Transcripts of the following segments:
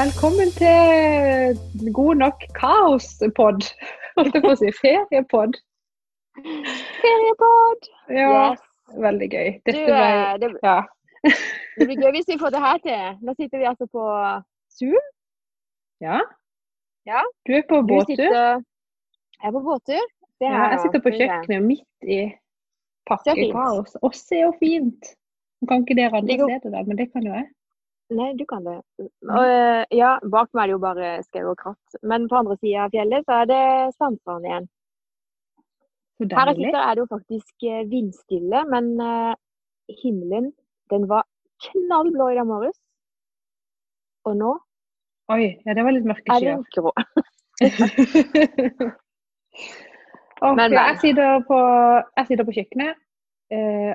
Velkommen til god nok kaospod. Holdt jeg på å si feriepod. Feriepod! Ja, Yes. veldig gøy. Du, eh, det, ja. det blir gøy hvis vi får det her til. Nå sitter vi altså på Zoom. ja. Ja. Du er på Du båttur. sitter Jeg er på båttur. Det Ja, er jeg sitter på kjøkkenet midt i pakkekaos. Også er jo fint! Nå kan ikke dere andre se det, men det kan jo jeg. Nei, du kan det. Og, eh, ja, bak meg er det jo bare skau og kratt. Men på andre sida av fjellet så er det sandstrand igjen. Her jeg sitter er det jo faktisk eh, vindstille, men eh, himmelen den var knallblå i dag morges. Og nå Oi, ja, det var litt mørke er det skyer. grå. okay, jeg, sitter på, jeg sitter på kjøkkenet,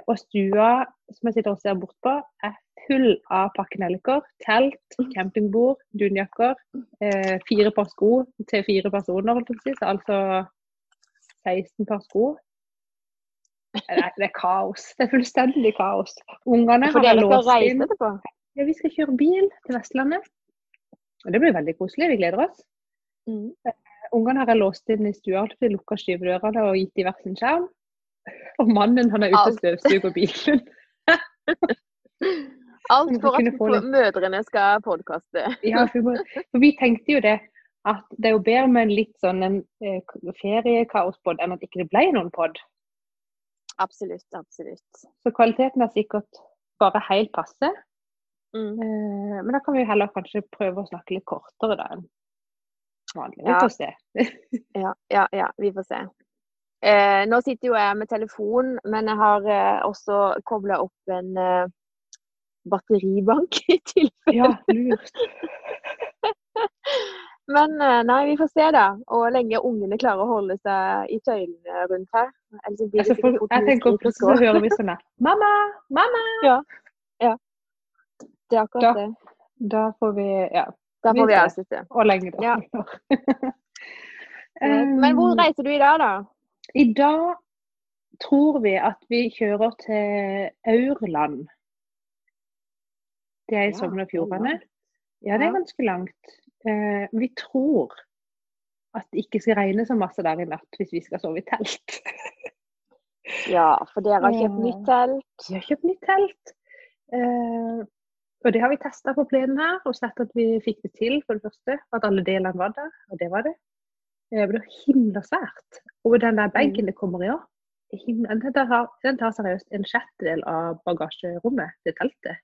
og stua som jeg sitter og ser bort på, er full av pakkenelliker, telt, campingbord, dunjakker, eh, fire par sko til fire personer, altså 16 par sko. Det er, det er kaos. Det er fullstendig kaos. Ungene har låst inn. Ja, vi skal kjøre bil til Vestlandet. Og det blir veldig koselig. Vi gleder oss. Mm. Ungene har jeg låst inn i stua, de lukka skyvedørene og gitt dem hver sin skjerm. Og mannen han er ute og støvsuger bilen. Alt for at få mødrene skal podkaste. Ja, for, vi tenkte jo det, at det er jo bedre med en litt sånn en eh, feriekaospod enn at ikke det ble noen pod. Absolutt, absolutt. Så kvaliteten er sikkert bare helt passe. Mm. Eh, men da kan vi heller kanskje prøve å snakke litt kortere da enn vanlig. Vi får se. Ja, ja, ja, vi får se. Eh, nå sitter jo jeg med telefon, men jeg har eh, også kobla opp en eh, batteribank i tilfelle. Ja, lurt. Men eh, nei, vi får se da. Og lenge ungene klarer å holde seg i tøylene rundt her. Ellers blir det Altså, for, sikkert fort jeg tenker skrik så hører vi sånn her Mamma! Mamma! Ja. Det er akkurat Da- det. Da får vi Ja. Da får vi avslutte. Og lenge, da. Ja. Men hvor Um, reiser du i dag, da? I dag tror vi at vi kjører til Aurland. Det er i Sogn og Fjordane. Ja, det er ganske langt. Eh, vi tror at det ikke skal regne så masse der i natt hvis vi skal sove i telt. Ja, for dere har kjøpt nytt telt. Vi har kjøpt nytt telt. Eh, og det har vi testa på plenen her og sett at vi fikk det til, for det første. At alle delene var der, og det var det. Eh, det var himla svært. Og den der bagen det kommer i òg. Den, tar- den tar seriøst en sjettedel av bagasjerommet til teltet.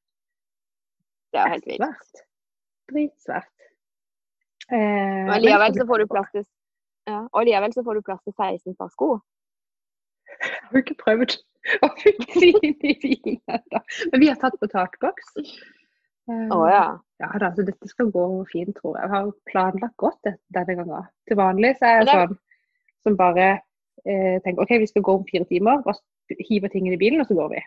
Det er helt vilt. Svært. Dritsvært. Eh, Og likevel så får du plass til ja, og likevel så får du plass til 16 par sko. Jeg har ikke prøvd å putte inn i bilen ennå. Men vi har tatt på takboks. Eh, oh, ja. Ja da, så dette skal gå fint, tror jeg. Jeg har planlagt godt denne gangen. Til vanlig så er jeg sånn som bare eh, tenker OK, vi skal gå om fire timer, så hiver tingene i bilen, og så går vi.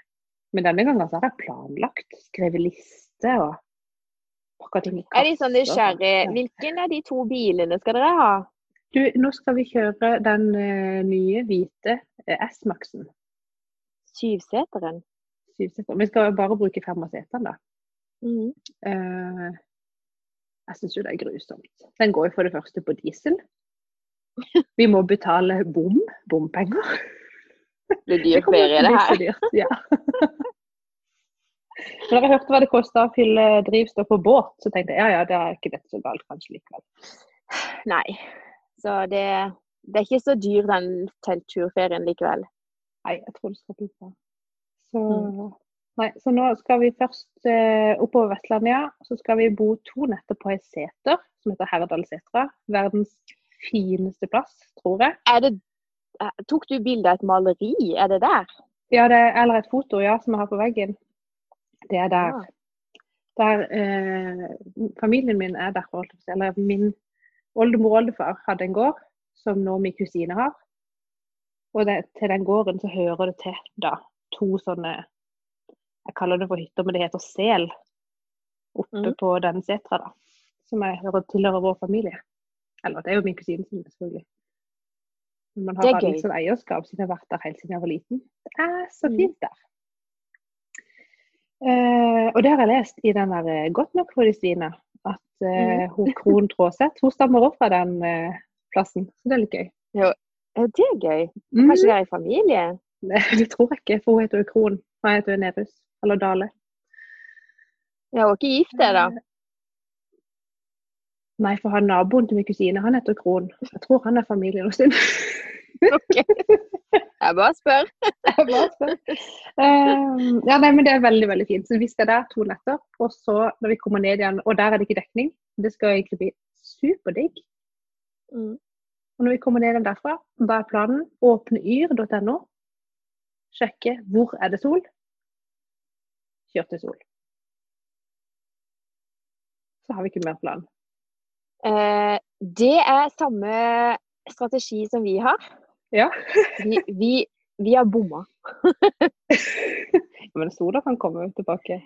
Men denne gangen så har jeg planlagt, skrevet liste og pakka ting i Jeg er litt sånn nysgjerrig. Hvilken av de to bilene skal dere ha? Du, nå skal vi kjøre den eh, nye hvite eh, S-Maxen. Syvseteren. Syvseteren. Vi skal bare bruke fem av setene, da. Mm. Eh, jeg syns jo det er grusomt. Den går jo for det første på diesel. Vi må betale bom, bompenger. Det blir dyrt ferie, det her. dyrt, ja. Når jeg hørte hva det kosta å fylle drivstoff på båt, så tenkte jeg ja ja, det er ikke dette så galt kanskje likevel. Nei. Så det, det er ikke så dyr den teltturferien likevel. Nei, jeg tror det skal bli bra. Så, Mm. nei, så nå skal vi først eh, oppover Vestlandet, ja. Så skal vi bo to netter på ei seter som heter Herdalsetra. Verdens fineste plass, tror jeg. Er det, eh, tok du bilde av et maleri? Er det der? Ja, det, eller et foto, ja, som jeg har på veggen. Det er der. Ja. der eh, familien min er der, holdt jeg eller min oldemor og oldefar hadde en gård som nå min kusine har. Og det, til den gården så hører det til da to sånne Jeg kaller det for hytter, men det heter sel oppe mm. på den setra, da. Som jeg hører tilhører vår familie. Eller det er jo min kusine sin, selvfølgelig. Men man har gøy. litt sånn eierskap siden jeg har vært der helt siden jeg var liten. Det er så Mhm. fint der. Uh, og det har jeg lest i den der eh, Godt nok for de svine. at uh, hun Kron Traaseth hun stammer opp fra den uh, plassen. Så det er litt gøy. Ja, det er gøy. Mm. Kanskje det er i familie? Det, det tror jeg ikke, for hun heter jo Kron. Og jeg heter jo Nerus. Eller Dale. Ja, hun er ikke gift, det, da. Nei, for han naboen til min kusine, han heter Krohn. Jeg tror han er familien hos sin. Ok. Jeg bare spør. Jeg bare spør. Um, ja, nei, men det er veldig veldig fint. Så vi skal der to netter. Og så når vi kommer ned igjen, og der er det ikke dekning, det skal egentlig bli superdigg. Mm. Og når vi kommer ned igjen derfra, da er planen åpne yr.no. Sjekke hvor er det sol. Kjør til sol. Så har vi ikke mer plan. Eh, det er samme strategi som vi har. Ja. Vi, vi, vi har bomma. Men sola kan komme tilbake.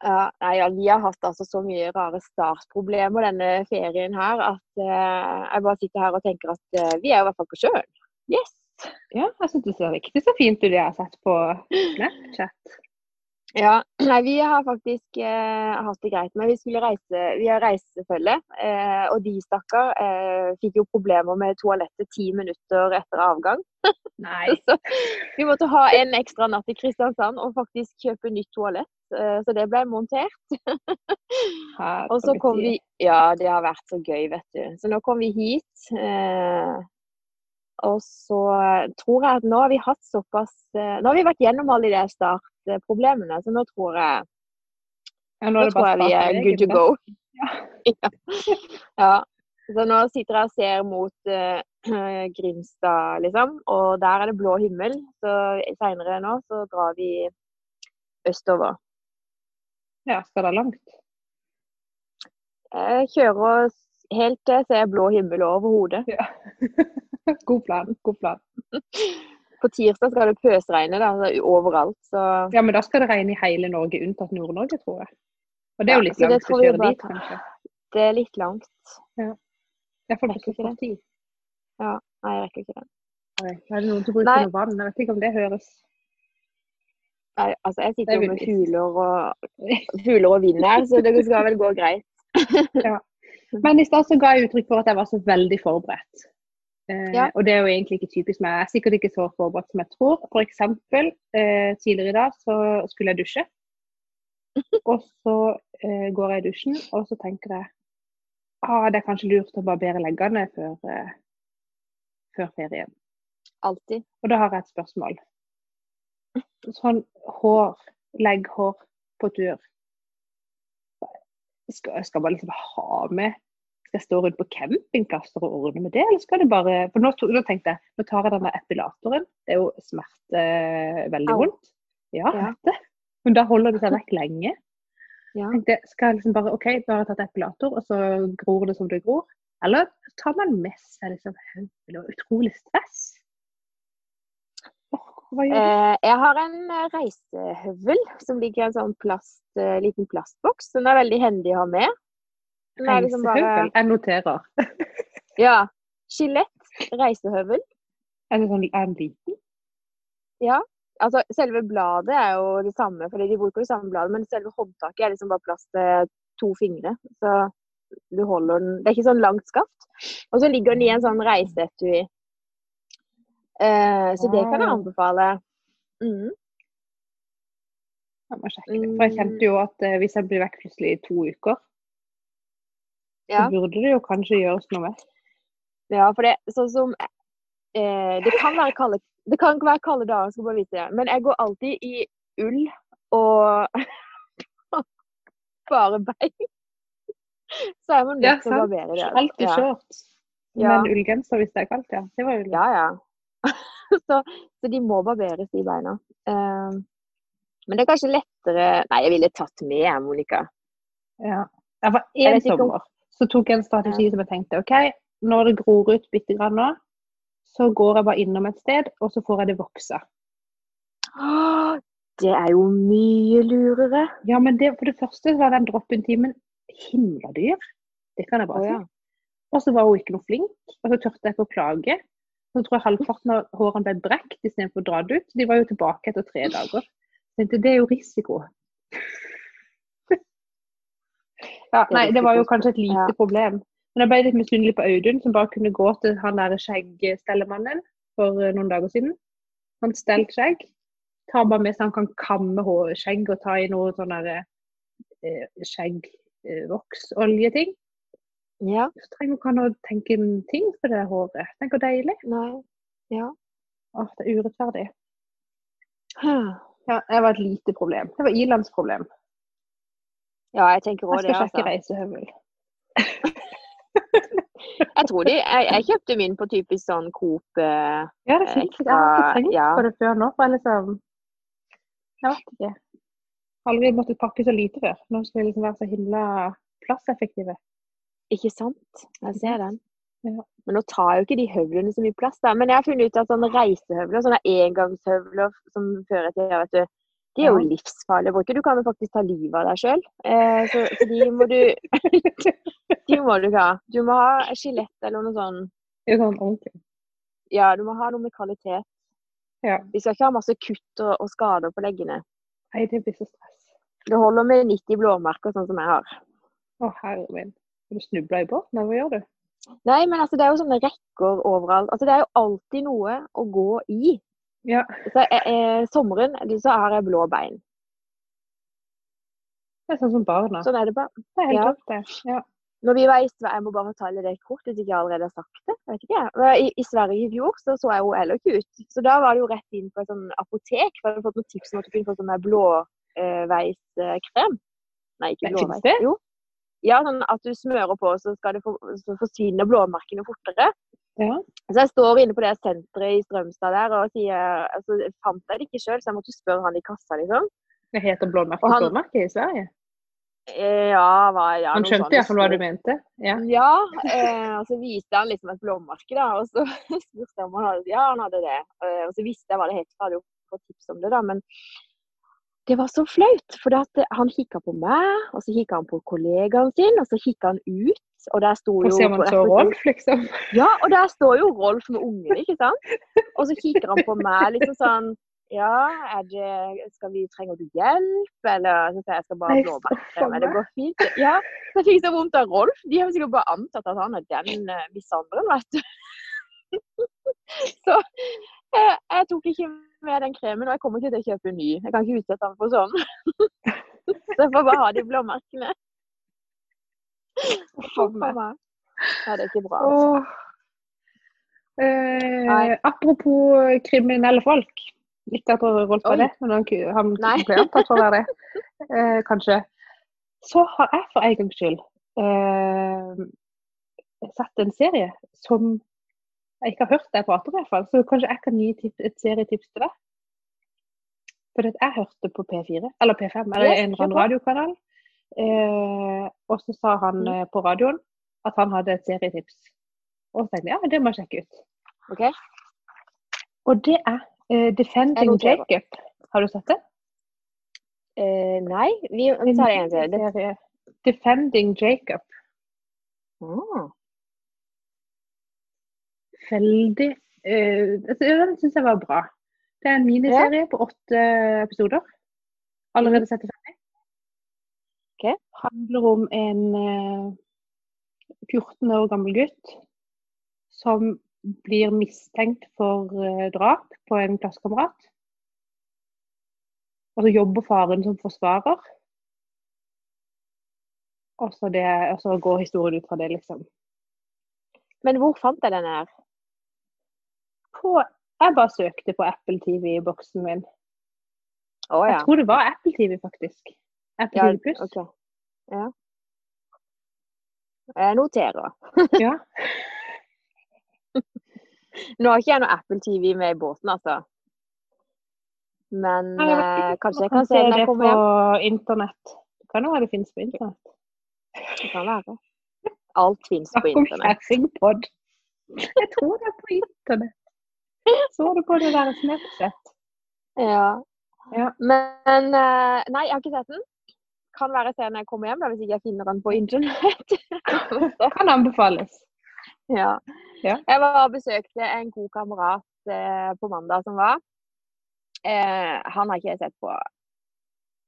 Ja, nei, ja, vi har hatt altså så mye rare startproblemer denne ferien her at uh, jeg bare sitter her og tenker at uh, vi er i hvert fall på sjøen. Yes! Ja, jeg syns det ser riktig så fint ut det jeg har sett på Snapchat. Ja, nei, vi har faktisk eh, hatt det greit. Men vi skulle reise, vi har reisefølge, eh, og de stakkar eh, fikk jo problemer med toalettet ti minutter etter avgang. Nei. Så vi måtte ha en ekstra natt i Kristiansand og faktisk kjøpe nytt toalett. Eh, så det ble montert. Og så kom vi Ja, det har vært så gøy, vet du. Så nå kom vi hit. Eh, og så tror jeg at nå har vi hatt såpass eh, Nå har vi vært gjennom alle de startproblemene, så nå tror jeg ja, nå, tror jeg vi er good to go. Ja. ja. ja. Så nå sitter jeg og ser mot uh, Grimstad, liksom. Og der er det blå himmel. Så seinere nå så drar vi østover. Ja, skal det langt? Jeg kjører helt til jeg ser blå himmel over hodet. Ja. god plan. God plan. På tirsdag skal det pøsregne da, overalt. Så Ja, men da skal det regne i hele Norge unntatt Nord-Norge, tror jeg. Og det er jo litt ja, langt å kjøre dit, kanskje. det er litt langt. Ja. Jeg får ikke så tid. Ja. Nei, jeg rekker ikke det. Nei, Er det noen som bruker Nei. noe vann? Jeg vet ikke om det høres. Nei, altså, jeg sitter jo med huler og, huler og vind her, så det skal vel gå greit. Men i stad så ga jeg uttrykk for at jeg var så veldig forberedt. Eh, Ja. Og det er jo egentlig ikke typisk meg. Jeg er sikkert ikke så forberedt som jeg tror. For eksempel eh, tidligere i dag så skulle jeg dusje. Og så eh, går jeg i dusjen, og så tenker jeg ah, det er kanskje lurt å barbere leggene før, eh, før ferien. Alltid. Og da har jeg et spørsmål. Sånn hår, legghår på tur. Skal, skal man liksom ha med Skal jeg stå rundt på campingplasser og ordne med det, eller skal det bare For nå, nå tenkte jeg nå tar jeg denne epilatoren. Det er jo smerte eh, veldig vondt. Ja, Ja. det. Men da holder det seg vekk lenge. Ja. Tenkte, skal jeg liksom bare OK, da har jeg tatt epilator, og så gror det som det gror. Eller tar man med seg liksom høvel og utrolig stress? Hva gjør du? Eh, jeg har en eh, reisehøvel som ligger i en sånn plast, liten plastboks. Den er veldig hendig å ha med. Liksom bare Reisehøvel? Jeg noterer. Ja. Skjelett. Reisehøvel. Er det sånn er den liten? Ja. Altså, selve bladet er jo det samme, fordi de bruker det samme bladet, men selve håndtaket er liksom bare plass til to fingre. Så du holder den Det er ikke sånn langt skaft. Og så ligger den i en sånn reiseetui. Eh, så det kan jeg anbefale. Mm. Jeg må sjekke det. For jeg kjente jo at eh, hvis jeg blir vekk plutselig i to uker, Ja. så burde det jo kanskje gjøres noe med. Ja, for det sånn som eh, Det kan være kalde Det kan ikke være kalde dager, skal bare vite det. Men jeg går alltid i ull og bare bein. Så er Ja, nødt til å barbere det. Alltid ja. shorts. Ja. Men ullgenser hvis det er kaldt, ja. Det var ull. ja, ja. så, så de må barberes, de beina. Uh, men det er kanskje lettere Nei, jeg ville tatt med, Monica. Ja. Jeg var vet ikke om- sommer, så tok jeg en strategi som jeg tenkte OK, når det gror ut bitte grann nå, så går jeg bare innom et sted, og så får jeg det vokse. Åh, det er jo mye lurere. Ja, men det, for det første var den drop-in-timen himla dyr. Det kan jeg bare Å, ja. si. Og så var hun ikke noe flink, og så turte jeg ikke å klage. Så tror jeg halvparten av hårene ble brekt istedenfor dratt ut. De var jo tilbake etter tre dager. Tenkte, det er jo risiko. Ja, nei, det var jo kanskje et lite ja. problem. Men jeg ble litt misunnelig på Audun, som bare kunne gå til han der skjeggstellemannen for eh, noen dager siden. Han stelt skjegg. Tar bare med seg han kan kamme skjegg og ta i noe sånn derre eh, skjeggvoksoljeting. Eh, ja. Så trenger ikke han å tenke en ting på det håret. Tenk hvor deilig. Nei. Ja. Åh, det er urettferdig. Ja, det var et lite problem. Det var ilandsproblem. Ja, jeg tenker òg det. Jeg skal sjekke altså. reisehøvel. jeg tror de jeg, jeg, kjøpte min på typisk sånn Coop eh, Ja, det er fint. Jeg har ikke tenkt ja. på det før nå. For liksom Jeg vet ikke. Aldri måttet pakke så lite før. Nå skal vi liksom være så himla plasseffektive. Ikke sant. Jeg ser den. Ja. Men nå tar jo ikke de høvlene så mye plass, da. Men jeg har funnet ut at sånne reisehøvler, sånne engangshøvler som fører til vet du, de er jo livsfarlige bruke. Du kan jo faktisk ta livet av deg sjøl. Eh, så, så, de må du De må du ikke ha. Du må ha skjelett eller noe sånn. Sånn. Ja, du må ha noe med kvalitet. Ja. Vi skal ikke ha masse kutt og, og skader på leggene. Nei, det blir så stress. Det holder med 90 blåmerker, sånn som jeg har. Å, herre min. Har du snubla i båten, hva gjør du? Nei, men altså, det er jo sånne rekker overalt. Altså, det er jo alltid noe å gå i. Ja. Så eh, eh, sommeren så har jeg blå bein. Det er sånn som barna. Sånn er det bare. Det er helt ja. det. Ja. Når vi var i Sverige, Jeg må bare fortelle det kort hvis ikke jeg allerede har sagt det. Jeg vet ikke. I, I, Sverige i fjor så, så jeg jo heller ikke ut. Så da var det jo rett inn på et sånn apotek. For jeg hadde fått noen tips om at du kunne få sånn blåveiskrem. Eh, Nei, ikke blåveis. Jo. Ja, sånn at du smører på, så skal det for, så forsvinner blåmerkene fortere. Ja. Så jeg står inne på det senteret i Strømstad der og sier altså, jeg fant jeg det ikke sjøl, så jeg måtte spørre han i kassa, liksom. Det heter blåmerke blåmerke i Sverige? Eh, ja, hva, ja Han skjønte iallfall hva du mente? Ja. ja eh, og så viste han liksom et blåmerke, da. Og så spurte jeg om han hadde Ja, han hadde det. Eh, og så visste jeg hva det het, for jeg hadde jo fått tips om det, da. Men det var så flaut. For han kikka på meg, og så kikka han på kollegaen sin, og så kikka han ut. Og der sto jo Ser man så Rolf, liksom? Ja, og der står jo Rolf med ungen, ikke sant? Og så kikker han på meg liksom sånn Ja, det, skal vi, trenger du hjelp? Eller så sier jeg skal bare blåbærkrem. Men det går fint. Ja, så jeg fikk så vondt av Rolf. De har sikkert bare antatt at han er den uh, andre vet du. så jeg, jeg, tok ikke med den kremen, og jeg kommer ikke til å kjøpe en ny. Jeg kan ikke utsette den for sånn. så jeg får bare ha de blåmerkene. For meg. Ja, det er ikke bra. Altså. Eh, apropos kriminelle folk. Litt at Rolf var det, men han, han ble antatt for å være det. Eh, kanskje. Så har jeg for en gangs skyld eh, sett en serie som jeg ikke har hørt deg prate om, i hvert fall. Så kanskje jeg kan gi et serietips til deg. For jeg hørte på P4, eller P5, eller en eller annen radiokanal. Eh, og så sa han mm. eh, på radioen at han hadde et serietips. Og så tenkte jeg ja, det må jeg sjekke ut. Okay. Og det er eh, 'Defending Jacob'. Har du sett det? Eh, nei, vi, vi tar det en til. 'Defending Jacob'. Oh veldig uh, Den syns jeg var bra. Det er en miniserie ja. på åtte episoder. Allerede sett ferdig. Okay. Handler om en uh, eh, 14 år gammel gutt som blir mistenkt for uh, drap på en klassekamerat. Og så jobber faren som forsvarer. Og så, det, og så går historien ut fra det, liksom. Men hvor fant jeg den her? på Jeg bare søkte på Apple TV i boksen min. Oh, ja. Jeg tror det var Apple TV, faktisk. Apple ja. Okay. Ja. Jeg noterer. ja. Nå har ikke jeg noe Apple TV med i båten, altså. Men eh, kanskje jeg kan se det på hjem. internett. Det kan jo være det finnes på internett. Det kan være. Alt finnes på internett. Jeg tror det er på internett. Så du på det der Snapchat? Ja. ja. Men eh, Nei, jeg har ikke sett den. Kan være se når jeg kommer hjem, da, hvis ikke jeg finner den på internett. kan anbefales. Ja. ja. Jeg var og besøkte en god kamerat eh, på mandag som var. Eh, han har ikke jeg sett på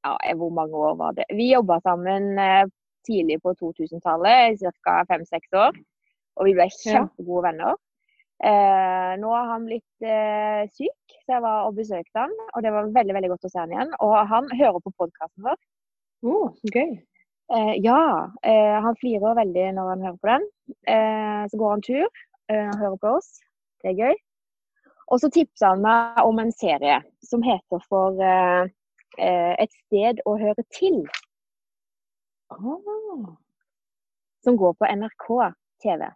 ja, hvor mange år var det. Vi jobba sammen eh, tidlig på 2000-tallet, ca. fem-seks år. Og vi ble kjempegode venner. Eh, nå har han blitt eh, syk, så jeg var og besøkte han, og det var veldig veldig godt å se han igjen. Og han hører på podkasten vår. Oh, gøy. Eh, ja. Eh, han flirer veldig når han hører på den. Eh, så går han tur, eh, hører på oss. Det er gøy. Og så tipsa han meg om en serie som heter for Et sted å høre til. Oh. Som går på NRK TV.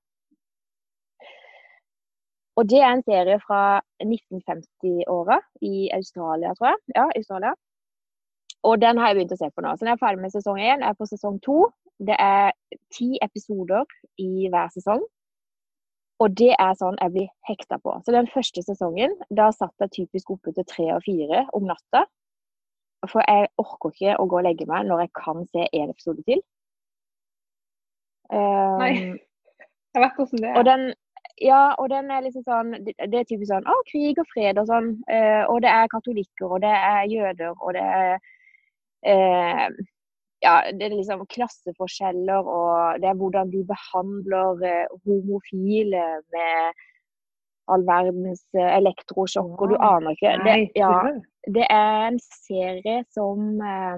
Og det er en serie fra 1950-åra i Australia, tror jeg. Ja, Australia. Og den har jeg begynt å se på nå. Så når jeg er ferdig med sesong én, er på sesong to. Det er ti episoder i hver sesong. Og det er sånn jeg blir hekta på. Så den første sesongen, da satt jeg typisk oppe til tre og fire om natta. For jeg orker ikke å gå og legge meg når jeg kan se én episode til. Um, Nei. Jeg vet hvordan det er. Og den, ja, og den er liksom sånn Det er typisk sånn Å, krig og fred og sånn. Uh, og det er katolikker, og det er jøder, og det er eh, Ja, det er liksom klasseforskjeller, og det er hvordan de behandler eh, homofile med all verdens eh, elektrosjokk, og du aner ikke. Det, ja, det er en serie som eh,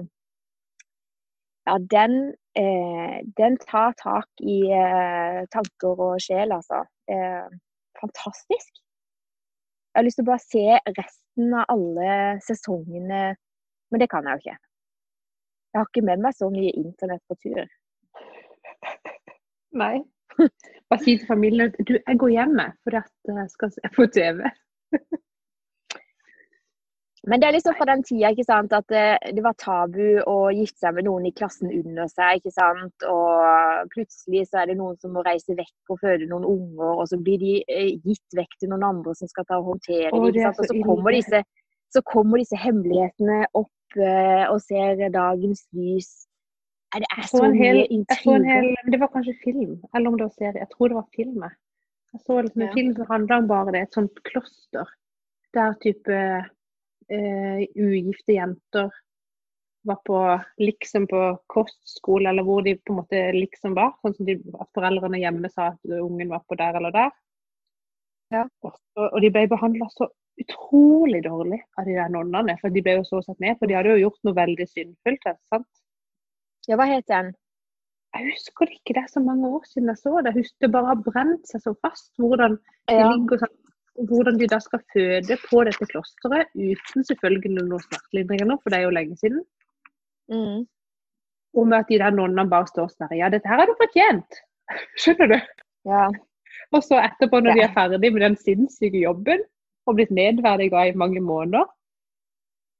Ja, den, eh, den tar tak i tanker og sjel, altså eh, fantastisk. Jeg har lyst til å bare se resten av alle sesongene, men det kan jeg jo ikke. Jeg har ikke med meg så mye internett på tur. Nei. Bare si til familien at du, jeg går hjemme fordi jeg skal se på TV. Men det er liksom fra den tida ikke sant, at det, det, var tabu å gifte seg med noen i klassen under seg. ikke sant, Og plutselig så er det noen som må reise vekk og føde noen unger, og så blir de eh, gitt vekk til noen andre som skal ta og håndtere dem. Og så kommer, disse, så kommer disse hemmelighetene opp eh, og ser dagens lys. Det er så mye intriger. Det var kanskje film, eller om det var serie. Jeg tror det var film. Jeg så liksom en ja. film som handla om bare det, et sånt kloster. Der type eh, ugifte jenter var på liksom på kostskole, eller hvor de på en måte liksom var. Sånn som de, at foreldrene hjemme sa at ungen var på der eller der. Ja. Og, og, de ble behandla så utrolig dårlig av de der nonnene. For de ble jo så satt ned, for de hadde jo gjort noe veldig syndfullt. sant? Ja, hva het den? Jeg husker det ikke, det er så mange år siden jeg så det. Jeg husker det bare har brent seg så fast hvordan de ja. ligger sånn hvordan de da skal føde på dette klosteret uten selvfølgelig noen smertelindringer nå, for det er jo lenge siden. Mm. Og med at de der nonnene bare står sånn Ja, dette her har du fortjent. Skjønner du? Ja. Og så etterpå, når ja. de er ferdig med den sinnssyke jobben og blitt nedverdiga i mange måneder,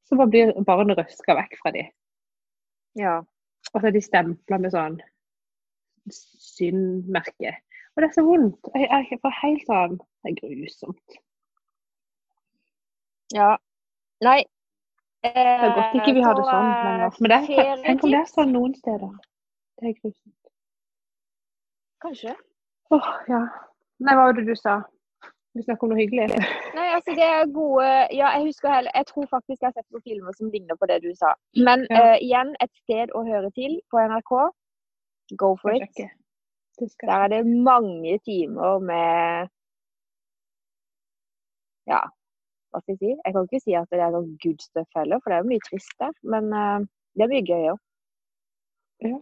så blir barnet røska vekk fra dem. Ja. Og så er de stempla med sånn syndmerke. Og det er så vondt. Jeg, jeg får helt sånn Det er grusomt. Ja. Nei. Eh, det er godt ikke vi har det sånn lenger. Men det er, tenk om det er sånn noen steder. Det er grusomt. Kanskje. Åh, oh, ja. Nei, hva var det du sa? Vi snakker om noe hyggelig. Nei, altså det er gode Ja, jeg husker heller Jeg tror faktisk jeg har sett noen filmer som ligner på det du sa. Men ja. uh, igjen, et sted å høre til på NRK. Go for it. Der er det mange timer med Ja, hva skal jeg si? Jeg kan ikke si at det er noe good stuff heller, for det er mye trist der. Men uh, det er mye gøy òg. Ja,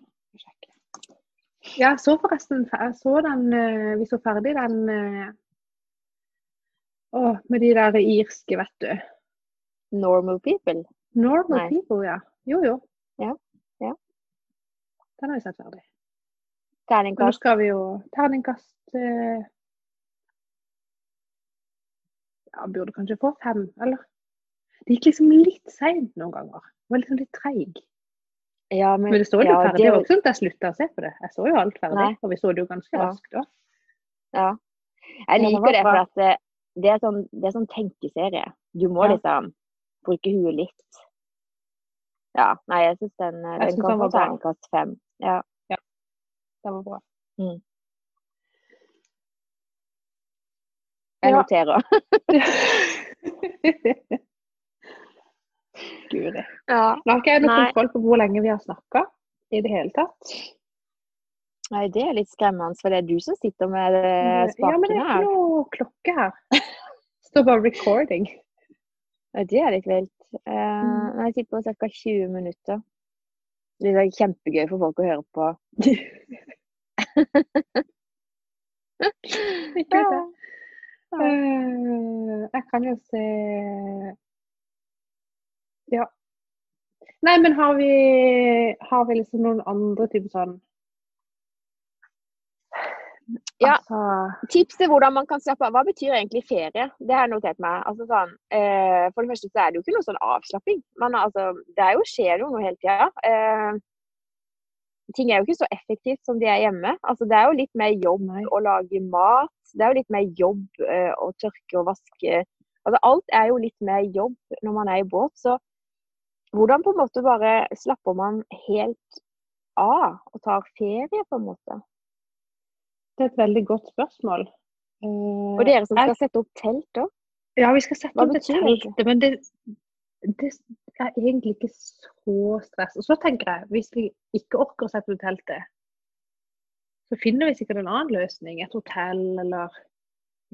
jeg så forresten så den, uh, Vi så ferdig den uh, å, med de der irske, vet du. Normal people? Normal Nei. people, ja. Jo, jo. Ja. ja. Den har vi sett ferdig. Terningkast. Nå skal vi jo Terningkast eh, Ja, burde kanskje få fem, eller? Det gikk liksom litt seint noen ganger. Det var liksom litt treig. Ja, men, men, det står jo ja, ferdig. Det var ikke sånn at jeg slutta å se på det. Jeg så jo alt ferdig, Nei. og vi så det jo ganske raskt da. Ja. Jeg liker det, for at det, er sånn, det er sånn tenkeserie. Du må ja. liksom bruke huet litt. Ja. Nei, jeg syns den, den synes kan få terningkast fem. Ja. Det var bra. Mm. Jeg ja. noterer. Guri. Ja. Nå har ikke jeg noe kontroll på hvor lenge vi har snakka i det hele tatt. Nei, det er litt skremmende, for det er du som sitter med spakene her. Ja, men det er ikke noe klokke her. Det står bare 'recording'. Ja, det er litt vilt. Uh. Jeg sitter på ca. 20 minutter. Det er kjempegøy for folk å høre på. ikke det. Uh, jeg kan jo se Ja. Nei, men har vi, har vi liksom noen andre typer sånn ja, altså... Tips til hvordan man kan slappe av. Hva betyr egentlig ferie? Det har jeg notert meg. Altså, sånn, eh, for det første så er det jo ikke noe sånn avslapping. Men altså, det jo, skjer jo noe hele tida. Eh, ting er jo ikke så effektivt som de er hjemme. Altså, det er jo litt mer jobb å lage mat. Det er jo litt mer jobb eh, å tørke og vaske. Altså, alt er jo litt mer jobb når man er i båt. Så hvordan på en måte bare slapper man helt av og tar ferie, på en måte? Det er et veldig godt spørsmål. Og dere som skal sette opp telt òg? Ja, vi skal sette opp det teltet. Men det, det, er egentlig ikke så stress. Og så tenker jeg, hvis vi ikke orker å sette opp teltet, så finner vi sikkert en annen løsning. Et hotell eller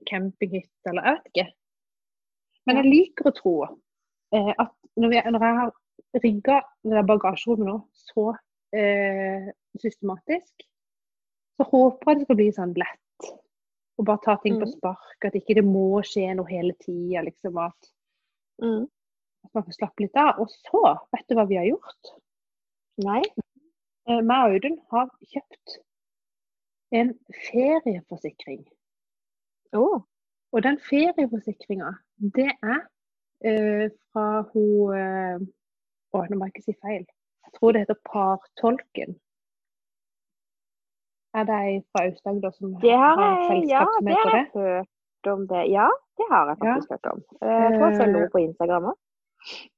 campinghytte eller jeg vet ikke. Men jeg liker å tro eh, at når, vi, når, jeg har rigga bagasjerommet nå så eh, systematisk, så håper jeg det skal bli sånn lett. Å bare ta ting på mm. spark. At ikke det må skje noe hele tida. Liksom, at, mm. at man får slappe litt av. Og så, vet du hva vi har gjort? Nei. Eh, meg og Audun har kjøpt en ferieforsikring. Oh. Og den ferieforsikringa, det er uh, fra hun uh, Å, nå må jeg ikke si feil. Jeg tror det heter Partolken. Er det ei fra Aust-Agder som det har, har selskap som heter det? Ja, det har jeg hørt om det. Ja, det har jeg faktisk ja. hørt om. Jeg tror jeg følger henne på Instagram òg.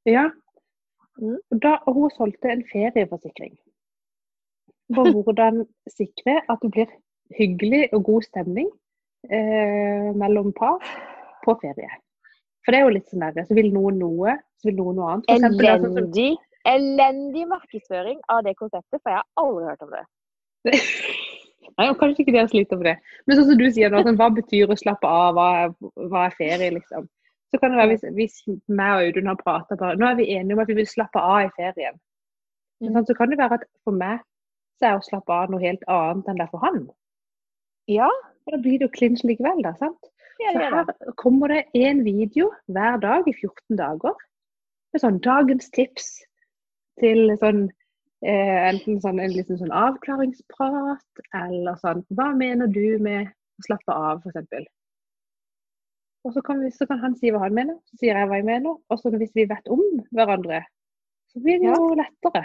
Ja. Mm. Da, hun solgte en ferieforsikring. For hvordan sikre at det blir hyggelig og god stemning eh, mellom par på ferie. For det er jo litt sånn der, så vil noen noe, så vil noen noe annet. Eksempel, elendig, elendig markedsføring av det konseptet, for jeg har aldri hørt om det. Nei, og Kanskje ikke dere sliter med det. Men sånn som du sier nå, sånn, hva betyr å slappe av? Hva er, hva er ferie, liksom? Så kan det være hvis, hvis meg og Audun har prata bare Nå er vi enige om at vi vil slappe av i ferien. Men, sånn, så kan det være at for meg så er å slappe av noe helt annet enn det er for han. Ja. Og da blir det jo clinch likevel, da. sant? Ja, så her kommer det én video hver dag i 14 dager med sånn dagens tips til sånn Eh, enten sånn, en liten sånn avklaringsprat, eller sånn Hva mener du med å slappe av, f.eks. Og så kan, vi, så kan, han si hva han mener, så sier jeg hva jeg mener. Og så hvis vi vet om hverandre, så blir det jo lettere.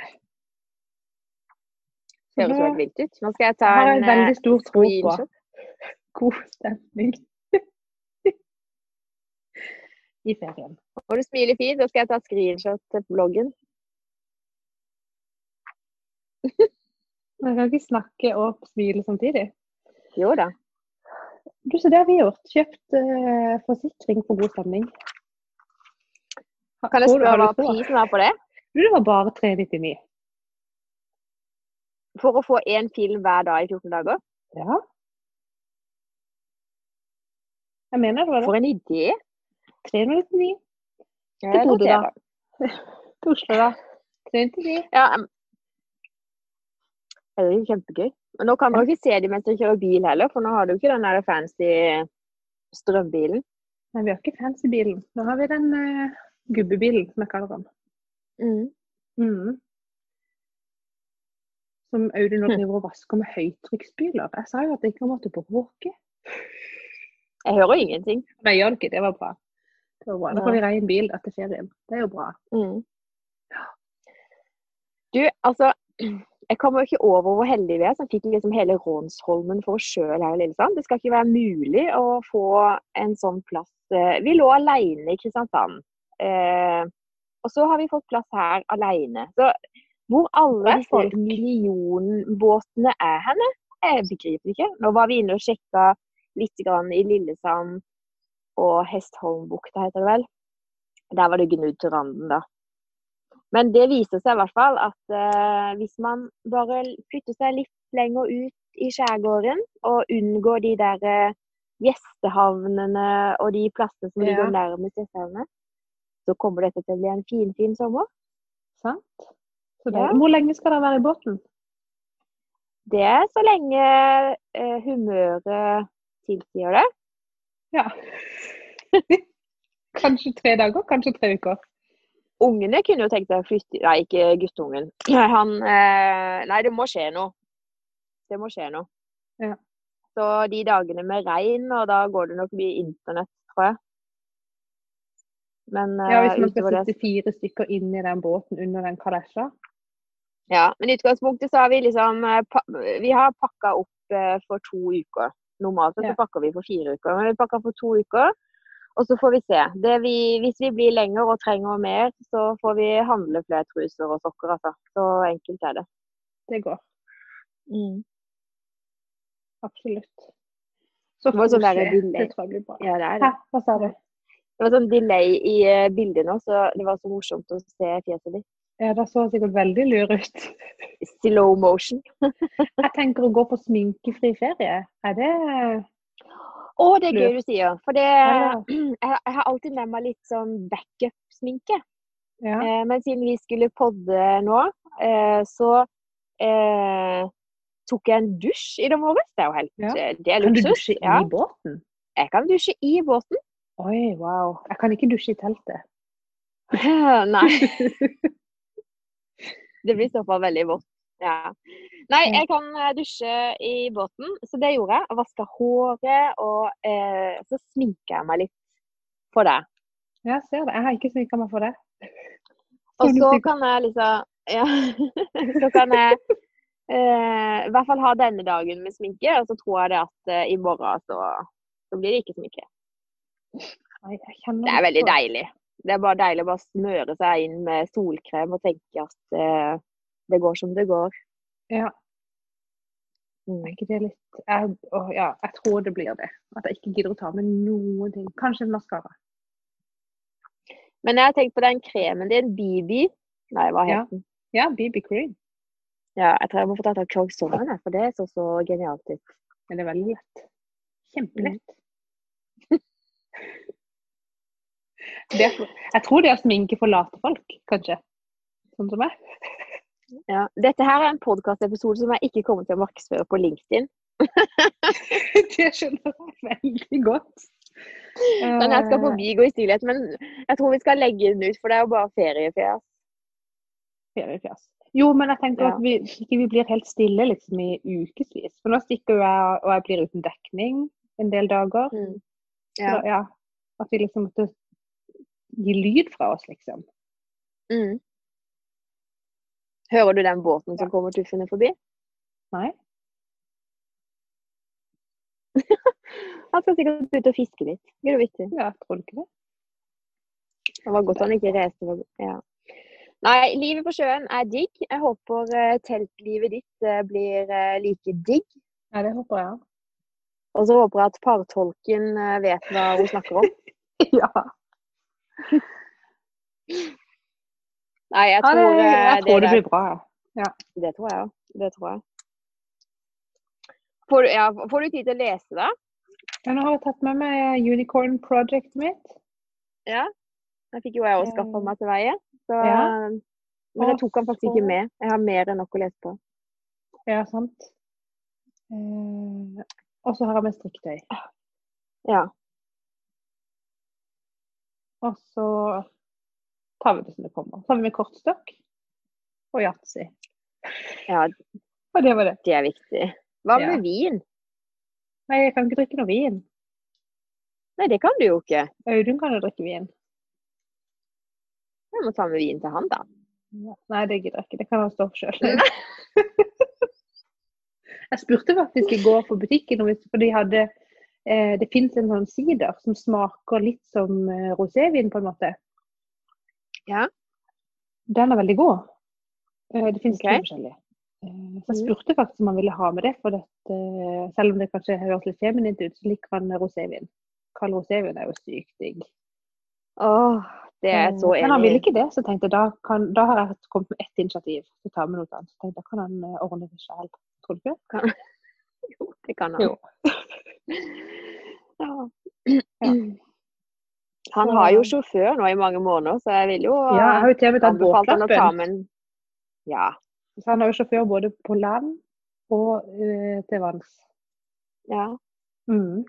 Det høres helt vilt ut. Nå skal jeg ta en, en veldig stor tro på god stemning i ferien. Og du smiler fint, så skal jeg ta screenshot til bloggen. Man kan ikke snakke og smile samtidig. Jo da. Du, så det har vi gjort. Kjøpt uh, forsikring for god stemning. Kan jeg spørre hva prisen var på det? Du, det var bare 399. For å få én film hver dag i 14 dager? Ja. Jeg mener det var det. For en idé! 399. Ja, Til Bodø, da. Til Oslo, da. 399. Ja, det er jo kjempegøy. Og nå kan dere ikke se dem mens de kjører bil heller, for nå har du ikke den der fancy strømbilen. Nei, vi har ikke fancy bilen. Nå har vi den uh, gubbebilen, som jeg kaller den. Mm. Mm. Som Audun nå hm. driver og vasker med høytrykksspyler. Jeg sa jo at jeg ikke måtte bråke. Jeg hører ingenting. Nei, gjør det ikke. Det var bra. Det var bra. Da får vi rein en bil etter ferien. Det er jo bra. Mm. Du, altså jeg kommer jo ikke over hvor heldige vi er som fikk liksom hele Rånsholmen for oss sjøl her i Lillesand. Det skal ikke være mulig å få en sånn plass. Eh, vi lå alene i Kristiansand. Eh, og så har vi fått plass her alene. Så hvor alle disse millionbåtene er henne, jeg begriper ikke. Nå var vi inne og sjekka litt i Lillesand og Hestholmbukta, heter det vel. Der var det gnudd til randen, da. Men det viser seg i hvert fall at eh, hvis man bare flytter seg litt lenger ut i skjærgården og unngår de der eh, gjestehavnene og de plassene som ligger ja. nærmest gjestehavnene, så kommer dette til å bli en finfin fin sommer. Sant. Ja. Hvor lenge skal dere være i båten? Det er så lenge eh, humøret tilsier det. Ja. kanskje tre dager, kanskje tre uker. Ungene kunne jo tenkt seg å flytte Nei, ikke guttungen. Han eh, Nei, det må skje noe. Det må skje noe. Ja. Så de dagene med regn, og da går det nok mye internett, tror jeg. Men Ja, hvis man skal sitte fire stykker inn i den båten under den kalesja? Ja, men i utgangspunktet så har vi liksom eh, Vi har pakka opp eh, for to uker. Normalt så ja. pakker vi for fire uker, men vi pakker for to uker. Og så får vi se. Vi, hvis vi blir lenger og trenger mer, så får vi handle flere truser og sokker. Altså. Så enkelt er det. Det går. Mm. Absolutt. Så det var sånn delay. Det tror jeg blir bra. Ja, det er det. Hæ? Hva sa du? Det var sånn delay i uh, bildet nå, så det var så morsomt å se fjeset ditt. Ja, det så sikkert veldig lur ut. Slow motion. jeg tenker å gå på sminkefri ferie. Er det å, det er gøy du sier. For det, jeg, har alltid med meg litt sånn backup-sminke. Ja. Eh, men siden vi skulle podde nå, eh, så eh, tok jeg en dusj i det morges. Det er jo helt ja. Eh, det er Kan du dusje ja. i båten? Jeg kan dusje i båten. Oi, wow. Jeg kan ikke dusje i teltet. Nei. det blir i så fall veldig vått. Ja. Nei, jeg kan eh, dusje i båten, så det gjorde jeg. Vaska håret, og eh, så sminka jeg meg litt for det. Ja, jeg ser det. Jeg har ikke sminka meg for det. Og så kan jeg liksom Ja. så kan jeg eh, i hvert fall ha denne dagen med sminke, og så tror jeg det at eh, i morgen så, så, blir det ikke sminke. det er veldig deilig. Det er bare deilig å bare smøre seg inn med solkrem og tenke at eh, det går som det går. Ja. Mm. Er ikke det litt jeg, å, ja, jeg tror det blir det. At jeg ikke gidder å ta med noen ting. Kanskje en maskara. Men jeg har tenkt på den kremen din, BB. Nei, hva het ja. den? Ja, BB Cream. Ja, jeg tror jeg må få tatt av Krogssommeren, for det så så genialt ut. Men det er veldig lett. Kjempelett. Mm. det, jeg tror det er sminke for late folk, kanskje. Sånn som meg. Ja. Dette her er en podkastepisode som jeg ikke kommer til å markedsføre på LinkedIn. det skjønner jeg veldig godt. Den her skal forbi forbigå i stillhet, men jeg tror vi skal legge den ut, for det er jo bare feriefjas. Feriefjas. Jo, men jeg tenker ja. at vi ikke vi blir helt stille liksom, i ukevis. For nå stikker jeg, og jeg blir uten dekning en del dager. Mm. Ja. Så, ja. At vi liksom måtte gi lyd fra oss, liksom. Mm. Hører du den båten som kommer tuffende forbi? Nei. han skal sikkert ut og fiske litt. Gud vittig. Ja, tror du ikke det? Det var godt han ikke reiste. Ja. Nei, livet på sjøen er digg. Jeg håper uh, teltlivet ditt uh, blir uh, like digg. Ja, det håper jeg. Og så håper jeg at partolken vet hva hun snakker om. ja. Nei, jeg tror, ja, det, jeg eh, tror det, det, blir bra. Ja. Det tror jeg òg. Det tror jeg. Får, ja, får, du tid til å lese, da? Ja, nå har jeg tatt med meg Unicorn Project mitt. Ja. Den fikk jo jeg òg skaffa meg til veie. Så, ja. Men jeg tok den faktisk ikke med. Jeg har mer enn nok å lese på. Ja, sant. Eh, og så har jeg med strikketøy. Ja. Og så tar vi det som det kommer. Så har vi med kortstokk og yatzy. Ja, og det var det. Det er viktig. Hva med ja. vin? Nei, jeg kan ikke drikke noe vin. Nei, det kan du jo ikke. Audun kan jo drikke vin. Jeg må ta med vin til han, da. Nei, det gidder jeg ikke. Det kan han stå for sjøl. jeg spurte faktisk i går på butikken for de hadde eh, Det fins en sånn sider som smaker litt som eh, rosévin, på en måte. Ja. Den er veldig god. Eh, det finnes okay. to forskjellige. Eh, så jeg spurte faktisk om han ville ha med det, for dette, selv om det kanskje høres litt feminint ut, så liker han rosévin. Kald rosévin er jo sykt digg. Åh, det er så enig. Men han ville ikke det, så tenkte jeg da, kan, da har jeg kommet med ett initiativ til å ta med noe annet. Så tenkte jeg, da kan han ordne det selv. Tror du ikke det? Jo, det kan han. Jo. ja. ja. Han har jo sjåfør nå i mange måneder, så jeg vil jo ja, jeg har jo til og med tatt båtlappen. Ja. Så han har jo sjåfør både på land og uh, til vanns. Ja. Mm.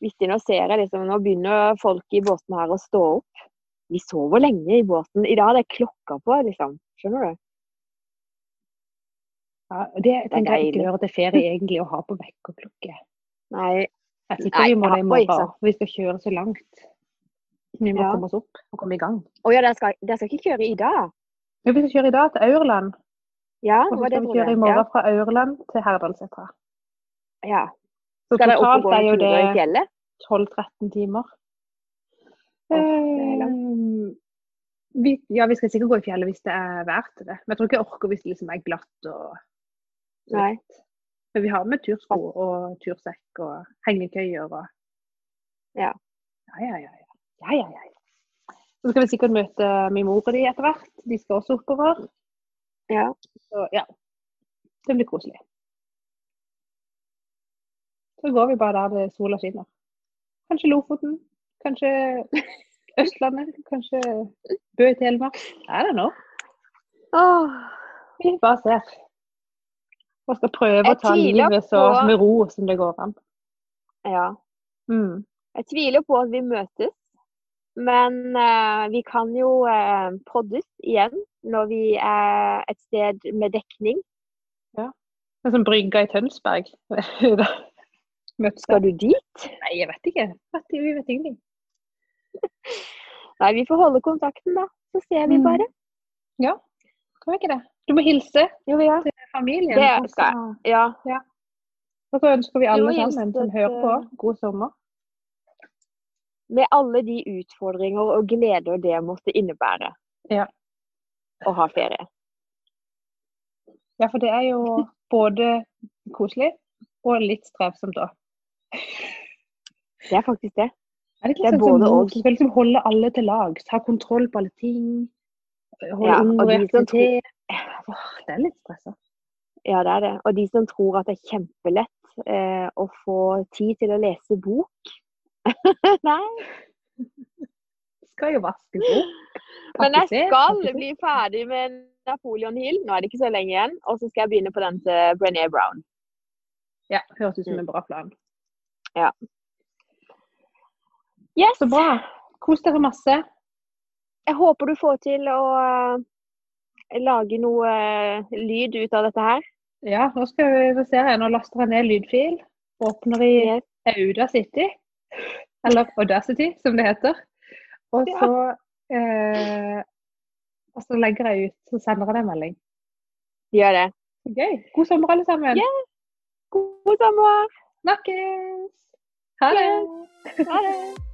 Vittig, nå ser jeg liksom, nå begynner folk i båten her å stå opp. Vi sover lenge i båten. I dag er det klokka på, liksom. Skjønner du? Ja, det tenker jeg ikke hører til ferie egentlig å ha på vekkerklokke. Nei. Jeg Nei. vi må det i morgen, vi skal kjøre så langt. Vi må ja. komme oss opp og komme i gang. Å ja, dere skal, dere skal ikke kjøre i dag? Jo, vi skal kjøre i dag til Aurland. Ja, og så skal vi kjøre i morgen ja. fra Aurland til Herdalsetra. Ja. Så skal dere opp og gå en tur i fjellet? 12-13 timer. Um, vi, ja, vi skal sikkert gå i fjellet hvis det er verdt det. Men jeg tror ikke jeg orker hvis det liksom er glatt og Nei. Men vi har med tursko og tursekk og hengekøyer og Ja. Ja, ja, ja. Ja, ja, ja. Så skal vi sikkert møte min mor og de etter hvert. De skal også oppover. Ja. Så ja. Det blir koselig. Så går vi bare der det sola skinner. Kanskje Lofoten. Kanskje Østlandet. Kanskje Bø i Telemark. Er det nå? Vi bare ser. Og skal prøve å ta livet så med ro som det går an. Ja. Mm. Jeg tviler på at vi møtes, men uh, vi kan jo uh, poddes igjen når vi er et sted med dekning. Ja. Det er som brygga i Tønsberg. Skal du dit? Nei, jeg vet ikke. Vi vet ingenting. Nei, vi får holde kontakten, da. Så ser vi mm. bare. Ja, kan vi ikke det? Du må hilse jo, ja. til familien. Det skal jeg. Ja. ja. Og så ønsker vi alle sammen som hører på, god sommer. Med alle de utfordringer og gleder det måtte innebære ja. å ha ferie. Ja, for det er jo både koselig og litt strevsomt òg. Det er faktisk det. Er det, ikke det er sånn både og. Skal liksom holde alle til lags, ha kontroll på alle ting. Holde ja, unger i aktivitet. Det er litt stressa. Ja, det er det. Og de som tror at det er kjempelett eh, å få tid til å lese bok Nei. Skal jo vaske bok. Men jeg skal bli ferdig med Napoleon Hill. Nå er det ikke så lenge igjen. Og så skal jeg begynne på den til Brené Brown. Ja, høres ut som en bra plan. Ja. Yes. Så bra. Kos dere masse. Jeg håper du får til å lage noe uh, lyd ut av dette her? Ja, nå skal vi se. Nå laster jeg ned lydfil. Åpner i Auda Audacity, eller Audacity som det heter. Og så, eh, og så legger jeg ut, så sender jeg deg en melding. Gjør det. Gøy. God sommer, alle sammen. Yeah. God sommer. Snakkes. Ha det. Ha det.